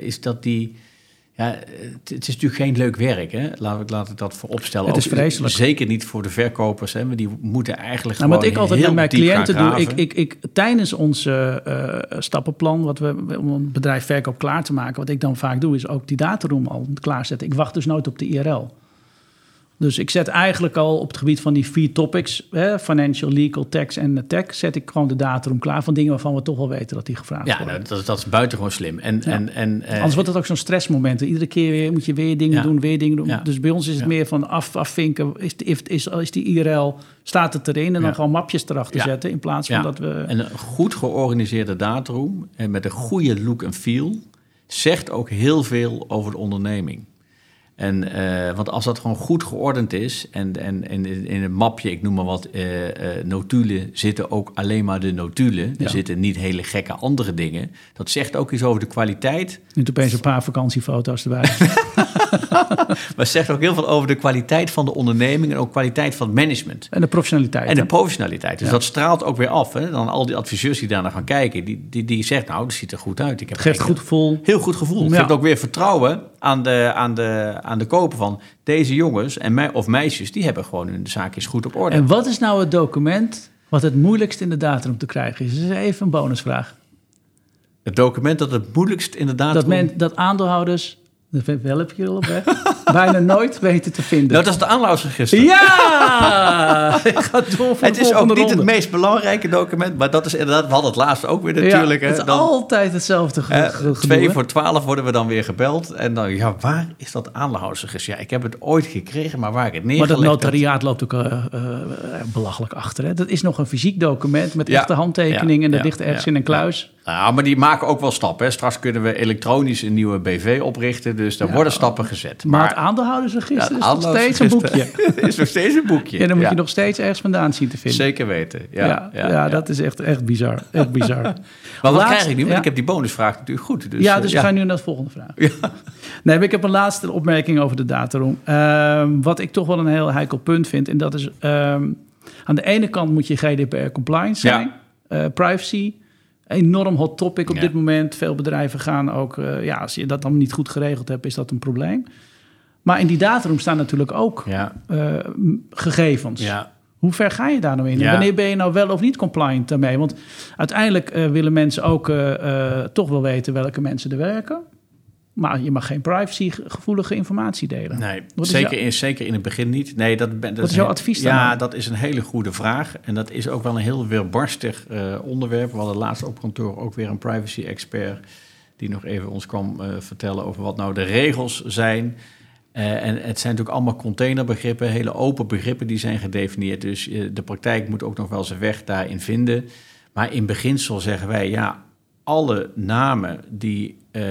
is dat die... Ja, het, het is natuurlijk geen leuk werk, hè? Laat, ik, laat ik dat voor opstellen. Het is vreselijk. Zeker niet voor de verkopers, hè? Maar die moeten eigenlijk Nou, wat ik altijd met mijn cliënten doe, ik, ik, ik, tijdens ons eh, stappenplan, wat we om een bedrijf verkoop klaar te maken, wat ik dan vaak doe, is ook die dataroom al klaarzetten. Ik wacht dus nooit op de IRL. Dus ik zet eigenlijk al op het gebied van die vier topics, hè, financial, legal, tax en tech, zet ik gewoon de dataroom klaar van dingen waarvan we toch wel weten dat die gevraagd Ja, worden. nou, dat, dat is buitengewoon slim. En, Ja. en, en, eh, Anders wordt het ook zo'n stressmoment. Iedere keer weer, moet je weer dingen Ja. doen, weer dingen doen. Ja. Dus bij ons is het Ja. meer van af, afvinken. Is, is, is, is die IRL, staat het erin? En dan Ja. gewoon mapjes erachter Ja. zetten. In plaats van Ja. dat we... En een goed georganiseerde datroom en met een goede look en feel zegt ook heel veel over de onderneming. En, eh, want als dat gewoon goed geordend is en, en, en in een mapje, ik noem maar wat, eh, eh, notulen zitten ook alleen maar de notulen. Er zitten niet hele gekke andere dingen. Dat zegt ook iets over de kwaliteit, Nu opeens een paar vakantiefoto's erbij. maar zegt ook heel veel over de kwaliteit van de onderneming en ook kwaliteit van het management. en de professionaliteit. En de professionaliteit. Dus Ja. dat straalt ook weer af. Hè? Dan al die adviseurs die daarna gaan kijken, die, die, die zegt, nou, dat ziet er goed uit. Ik heb Geeft goed gevoel. Heel goed gevoel. Ja. Geeft ook weer vertrouwen aan de, aan, de, aan de koper van deze jongens en mij, of meisjes, die hebben gewoon hun zaakjes goed op orde. En wat is nou het document wat het moeilijkst in de dataroom te krijgen is? Is even een bonusvraag. Het document dat het moeilijkst inderdaad... Dat, men, dat aandeelhouders, dat wel heb je al op weg, bijna nooit weten te vinden. Nou, dat is het aanloudsregister. Ja! Ik ga door voor Het de is ook niet het meest belangrijke document, maar dat is inderdaad, we hadden het laatst ook weer natuurlijk. Ja, hè, het is dan, altijd hetzelfde gedoe, twee voor twaalf worden we dan weer gebeld. En dan, ja, waar is dat aanloudsregister? Ja, ik heb het ooit gekregen, maar waar ik het Maar neergelegd dat heb- notariaat loopt ook eh, eh, belachelijk achter. Hè? Dat is nog een fysiek document met Ja, echte handtekening ja, en dat ja, ligt ergens ja, in een kluis. Nou, maar die maken ook wel stappen. Hè. Straks kunnen we elektronisch een nieuwe BV oprichten. Dus daar Ja. worden stappen gezet. Maar, het aandeelhoudersregister Ja, is nog steeds een boekje. is nog steeds een boekje. En dan moet je nog steeds ergens vandaan zien te vinden. Zeker weten. Ja, Ja, dat is echt, echt bizar. Echt bizar. Maar wat krijg ik nu? Want ik heb die bonusvraag natuurlijk goed. Dus, ja, eh, dus we gaan nu naar de volgende vraag. Ja. Nee, maar ik heb een laatste opmerking over de dataroom. Ehm, wat ik toch wel een heel heikel punt vind. En dat is, ehm, aan de ene kant moet je GDPR-compliant zijn. Eh, privacy, enorm hot topic op Ja. dit moment. Veel bedrijven gaan ook... eh, ja, als je dat dan niet goed geregeld hebt, is dat een probleem. Maar in die dataroom staan natuurlijk ook Ja, eh, gegevens. ja. Hoe ver ga je daar nou in? En. Wanneer ben je nou wel of niet compliant daarmee? Want uiteindelijk eh, willen mensen ook toch wel weten welke mensen er werken. Maar je mag geen privacygevoelige informatie delen. Nee, Wat is zeker, in, zeker in het begin niet. Nee, dat, dat Wat is jouw advies dan? Ja, dat is een hele goede vraag. En dat is ook wel een heel weerbarstig eh, onderwerp. We hadden laatst op kantoor ook weer een privacy-expert... die nog even ons kwam eh, vertellen over wat nou de regels zijn. Eh, en het zijn natuurlijk allemaal containerbegrippen, hele open begrippen die zijn gedefinieerd. Dus de praktijk moet ook nog wel zijn weg daarin vinden. Maar in beginsel zeggen wij, ja, alle namen die, eh,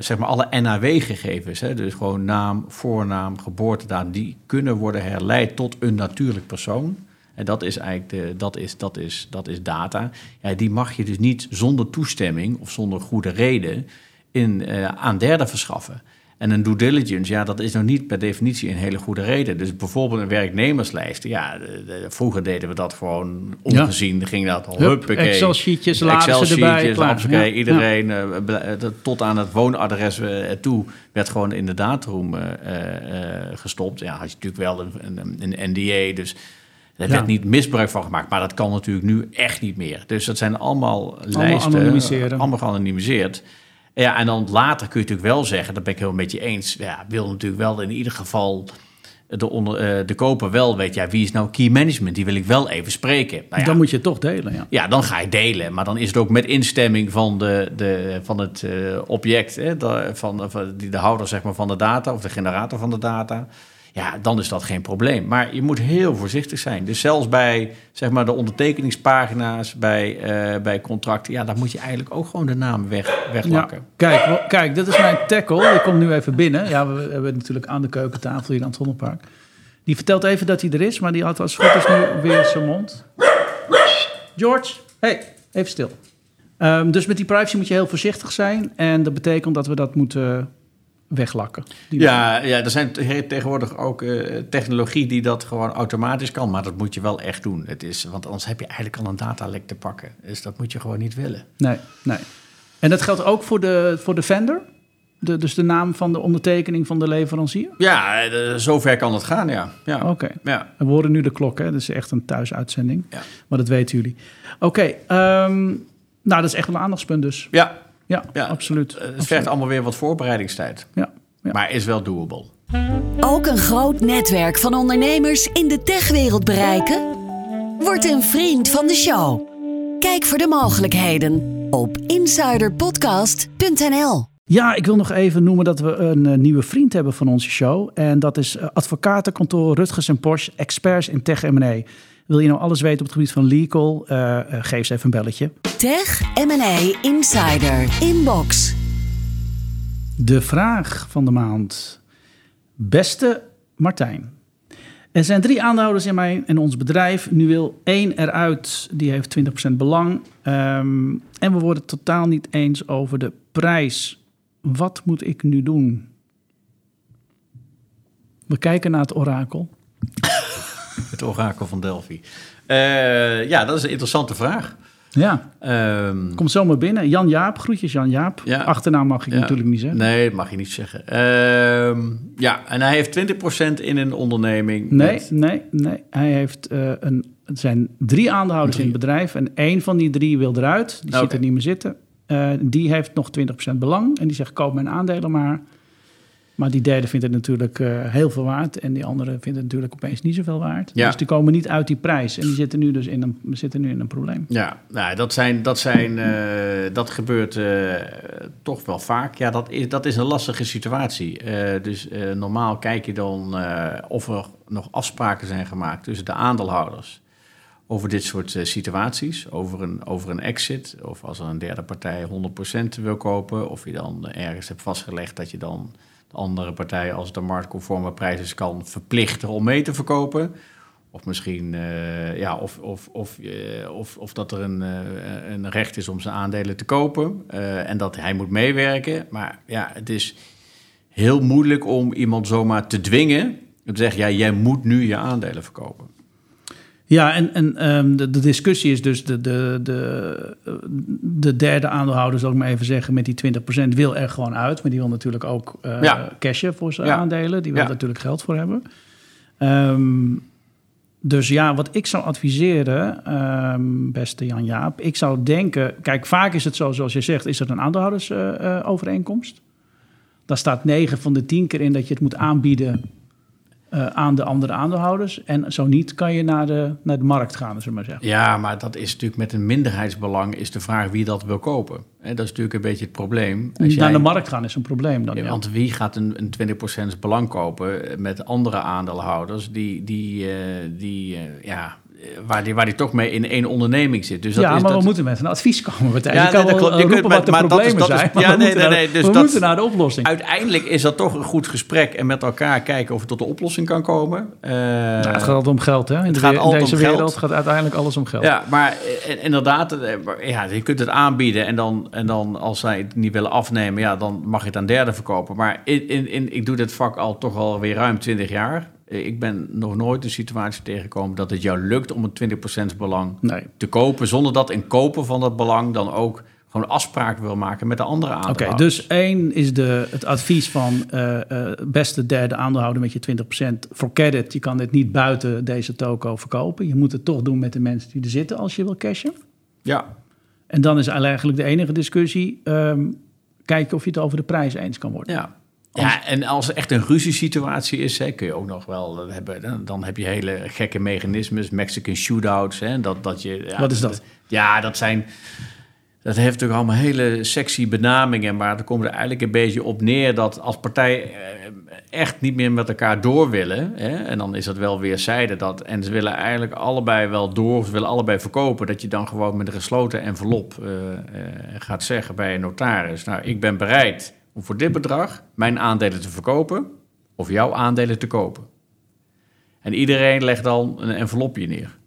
zeg maar alle NAW-gegevens, dus gewoon naam, voornaam, geboortedatum, die kunnen worden herleid tot een natuurlijk persoon. En dat is eigenlijk de, dat is, dat is, dat is data. Ja, die mag je dus niet zonder toestemming of zonder goede reden in, eh, aan derden verschaffen. En een due diligence, ja, dat is nog niet per definitie een hele goede reden. Dus bijvoorbeeld een werknemerslijst. Ja, de- de- vroeger deden we dat gewoon ongezien. Ging dat al Hup. Excel-sheetjes, erbij, Excel-sheetjes, klaar. hoppakee. Ja. Iedereen, eh, eh, tot aan het woonadres eh, toe, werd gewoon in de eh, eh, gestopt. Ja, had je natuurlijk wel een, een, een NDA, dus... Er werd niet misbruik van gemaakt, maar dat kan natuurlijk nu echt niet meer. Dus dat zijn allemaal, lijsten, anonimiseren. allemaal geanonimiseerd. Ja, en dan later kun je natuurlijk wel zeggen, dat ben ik heel met je eens. Ja, wil natuurlijk wel in ieder geval de, onder, eh, de koper wel weet, ja, wie is nou key management? Die wil ik wel even spreken. Nou ja, Dan moet je het toch delen, ja. ja, dan ga je delen. Maar dan is het ook met instemming van, de, de, van het eh, object, hè, de, van, van die, de houder zeg maar, van de data of de generator van de data. Ja, dan is dat geen probleem. Maar je moet heel voorzichtig zijn. Dus zelfs bij zeg maar, de ondertekeningspagina's, bij, eh, bij contracten, ja, daar moet je eigenlijk ook gewoon de naam weg, weglakken. Kijk, kijk, dit is mijn tackle. Die komt nu even binnen. Ja, we hebben natuurlijk aan de keukentafel hier aan het Vondelpark. Die vertelt even dat hij er is, maar die had als goed is nu weer zijn mond. George, hey, even stil. Ehm, dus met die privacy moet je heel voorzichtig zijn. En dat betekent dat we dat moeten weglakken. Ja, ja, er zijn te- tegenwoordig ook eh, technologie die dat gewoon automatisch kan. Maar dat moet je wel echt doen. Het is, want anders heb je eigenlijk al een datalek te pakken. Dus dat moet je gewoon niet willen. Nee, nee. En dat geldt ook voor de, voor de vendor? De, dus de naam van de ondertekening van de leverancier? Ja, zover kan het gaan, ja. ja. Oké. Ja. We horen nu de klok, hè? Dat is echt een thuisuitzending. Ja. Maar dat weten jullie. Oké, ehm, nou dat is echt wel een aandachtspunt dus. Ja, Ja, Ja, absoluut. eh, het Absoluut. vergt allemaal weer wat voorbereidingstijd. Ja, ja. Maar is wel doable. Ook een groot netwerk van ondernemers in de techwereld bereiken? Word een vriend van de show. Kijk voor de mogelijkheden op insiderpodcast.nl. ja, ik wil nog even noemen dat we een eh, nieuwe vriend hebben van onze show. En dat is eh, advocatenkantoor Rutgers en Porsche, experts in tech M&A. Wil je nou alles weten op het gebied van legal? Eh, eh, geef ze even een belletje. Tech M&A Insider Inbox. De vraag van de maand. Beste Martijn. Er zijn drie aandeelhouders in mijn en ons bedrijf. Nu wil één eruit, die heeft 20% belang. Ehm, en we worden het totaal niet eens over de prijs. Wat moet ik nu doen? We kijken naar het orakel. Het orakel van Delphi. Eh, ja, dat is een interessante vraag. Ja, Ehm, komt zomaar binnen. Jan Jaap, groetjes Jan Jaap. Ja. Achternaam mag ik ja. natuurlijk niet zeggen. Nee, dat mag je niet zeggen. Ehm, ja, en hij heeft 20% in een onderneming. Nee, met- nee, nee. Hij heeft eh, een. Het zijn drie aandeelhouders Drie. in het bedrijf. En één van die drie wil eruit. Die ziet Oké. er niet meer zitten. Eh, die heeft nog 20% belang. En die zegt: koop mijn aandelen maar. Maar die derde vindt het natuurlijk eh, heel veel waard. En die andere vindt het natuurlijk opeens niet zoveel waard. Ja. Dus die komen niet uit die prijs. En die zitten nu dus in een, zitten nu in een probleem. Ja, nou, dat, zijn, dat, zijn, eh, dat gebeurt eh, toch wel vaak. Ja, dat is, dat is een lastige situatie. Dus normaal kijk je dan of er nog afspraken zijn gemaakt tussen de aandeelhouders over dit soort situaties, over een, over een exit, of als er een derde partij 100% wil kopen, of je dan ergens hebt vastgelegd dat je dan andere partij, als een marktconforme prijs is, kan verplichten om mee te verkopen. Of misschien, eh, ja, of, of, of, eh, of, of dat er een, eh, een recht is om zijn aandelen te kopen en dat hij moet meewerken. Maar ja, het is heel moeilijk om iemand zomaar te dwingen. Te zeggen, ja, jij moet nu je aandelen verkopen. Ja, en, en ehm, de, de discussie is dus de, de, de, eh, de derde aandeelhouder, zal ik maar even zeggen, met die 20% wil er gewoon uit. Maar die wil natuurlijk ook Ja. cashen voor zijn Ja. aandelen. Die wil Ja. natuurlijk geld voor hebben. Ehm, dus ja, wat ik zou adviseren, ehm, beste Jan-Jaap, ik zou denken... Kijk, vaak is het zo, zoals je zegt, is het een aandeelhoudersovereenkomst. Daar staat 9 van de 10 keer in dat je het moet aanbieden eh, aan de andere aandeelhouders. En zo niet kan je naar de, naar de markt gaan, zullen we maar zeggen. Ja, maar dat is natuurlijk met een minderheidsbelang is de vraag wie dat wil kopen. En dat is natuurlijk een beetje het probleem. Als naar de markt gaan is een probleem dan. Ja, Want wie gaat een, een 20% belang kopen met andere aandeelhouders die, die, uh, die uh, ja, waar die, waar die toch mee in één onderneming zit. Dus dat ja, is maar dat... we moeten met een advies komen. Martijn. Ja, je kan nee, wel je kunt, wat de maar problemen dat is, dat zijn. Is, ja, nee, nee, nee, dus we dat, moeten naar de oplossing. Uiteindelijk is dat toch een goed gesprek en met elkaar kijken of je tot de oplossing kan komen. Uh, nou, het gaat altijd om geld, hè? In, het de, gaat in deze wereld geld. gaat uiteindelijk alles om geld. Ja, maar inderdaad, ja, je kunt het aanbieden en dan, en dan als zij het niet willen afnemen, ja, dan mag je het aan derden verkopen. Maar in, in, in, ik doe dit vak al toch al weer ruim 20 jaar. Eh, ik ben nog nooit een situatie tegengekomen dat het jou lukt om een 20% belang nee. te kopen, zonder dat in kopen van dat belang dan ook gewoon afspraken wil maken met de andere aandeelhouders. Oké, dus één is de, het advies van uh, uh, beste derde aandeelhouder met je 20%. Forget it, je kan dit niet buiten deze toko verkopen. Je moet het toch doen met de mensen die er zitten als je wil cashen. Ja. En dan is eigenlijk de enige discussie, um, kijken of je het over de prijs eens kan worden. Ja, ja, en als er echt een ruziesituatie is, hè, kun je ook nog wel hebben. Dan heb je hele gekke mechanismes, Mexican shootouts. Hè, dat, dat je, ja, Wat is dat? Ja, dat zijn. Dat heeft natuurlijk allemaal hele sexy benamingen, maar dan komen er eigenlijk een beetje op neer dat als partijen eh, echt niet meer met elkaar door willen, hè, en dan is dat wel weerzijde dat, en ze willen eigenlijk allebei wel door, ze willen allebei verkopen, dat je dan gewoon met een gesloten envelop uh, uh, gaat zeggen bij een notaris, nou, ik ben bereid om voor dit bedrag mijn aandelen te verkopen of jouw aandelen te kopen. En iedereen legt dan een envelopje neer.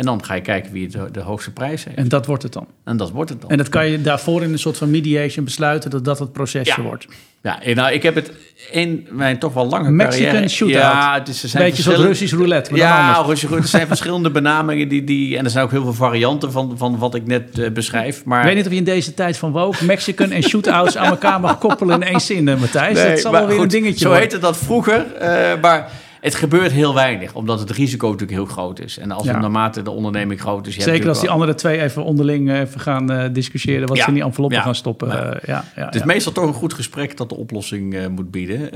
En dan ga je kijken wie de, de hoogste prijs heeft. En dat wordt het dan? En dat wordt het dan. En dat kan je daarvoor in een soort van mediation besluiten dat dat het procesje ja. wordt? Ja, nou, ik heb het in mijn toch wel lange Mexican carrière... shootout. Ja, het is, er zijn Beetje zoals Russisch roulette, maar ja, dan Russisch roulette. Er zijn verschillende benamingen die, die... En er zijn ook heel veel varianten van, van wat ik net uh, beschrijf. Maar... Ik weet niet of je in deze tijd van woke Mexican en shootouts aan elkaar mag koppelen in één zin, Matthijs. Nee, dat zal wel weer goed, een dingetje Zo worden. heette dat vroeger, uh, maar... Het gebeurt heel weinig, omdat het risico natuurlijk heel groot is. En als Ja. naarmate de onderneming groot is... je hebt Zeker als die andere twee even onderling eh, even gaan eh, discussiëren wat ze in die enveloppen gaan stoppen. Ja. Eh, ja, ja, wel- Het is meestal toch een goed gesprek dat de oplossing moet bieden.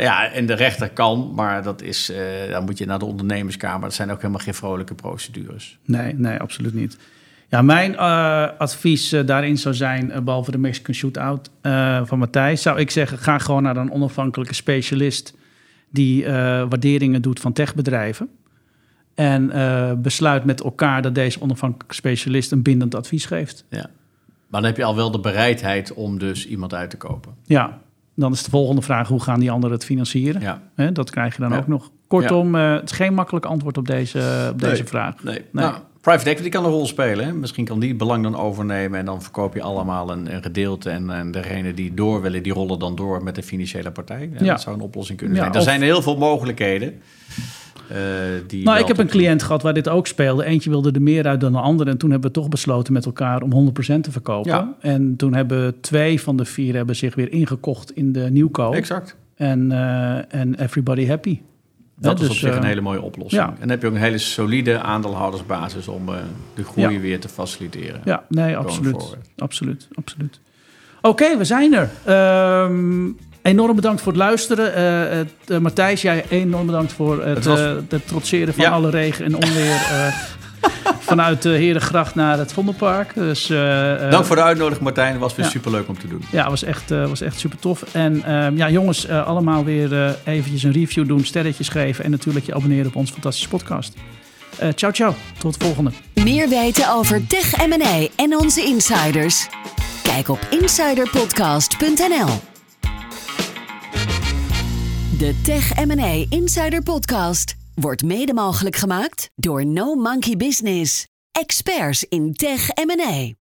Ja, en de rechter kan, maar dat is, dan moet je naar de ondernemerskamer. Dat zijn ook helemaal geen vrolijke procedures. Nee, nee, absoluut niet. Ja, mijn advies daarin zou zijn, eh, behalve de Mexican Shootout van Matthijs, zou ik zeggen, ga gewoon naar een onafhankelijke specialist die eh, waarderingen doet van techbedrijven. En eh, besluit met elkaar dat deze onafhankelijke specialist een bindend advies geeft. Ja. Maar dan heb je al wel de bereidheid om dus iemand uit te kopen. Ja, dan is de volgende vraag, hoe gaan die anderen het financieren? Ja. Hè, dat krijg je dan Ja. ook nog. Kortom, eh, het is geen makkelijk antwoord op deze, op deze Nee. vraag. Nee. Nou, private equity kan een rol spelen. Hè? Misschien kan die het belang dan overnemen en dan verkoop je allemaal een, een gedeelte. En, en degene die door willen, die rollen dan door met de financiële partij. Ja, Ja. Dat zou een oplossing kunnen Ja, zijn. Er of- zijn heel veel mogelijkheden. eh, die Nou, ik heb een cliënt gehad waar dit ook speelde. Eentje wilde er meer uit dan de andere. En toen hebben we toch besloten met elkaar om 100% te verkopen. Ja. En toen hebben twee van de vier hebben zich weer ingekocht in de nieuwkoop. Exact. En, eh, en everybody happy. Dat is dus, op zich een eh, hele mooie oplossing. ja. En dan heb je ook een hele solide aandeelhoudersbasis om eh, de groei Ja. weer te faciliteren. Ja, nee, absoluut. forward. Absoluut, absoluut. Oké, we zijn er. Ehm, enorm bedankt voor het luisteren. Eh, Matthijs, jij enorm bedankt voor het, Het was- trotseren van alle regen en onweer. eh, vanuit de Herengracht naar het Vondelpark. Dus, eh, eh, Dank voor de uitnodiging, Martijn. Het was weer Ja. superleuk om te doen. Ja, was echt, eh, was echt super tof. En ehm, ja, jongens, eh, allemaal weer eh, eventjes een review doen, sterretjes geven en natuurlijk je abonneren op onze fantastische podcast. Eh ciao, ciao. Tot de volgende. Meer weten over Tech M&A en onze insiders? Kijk op insiderpodcast.nl. De Tech M&A Insider Podcast wordt mede mogelijk gemaakt door No Monkey Business. Experts in Tech M&A.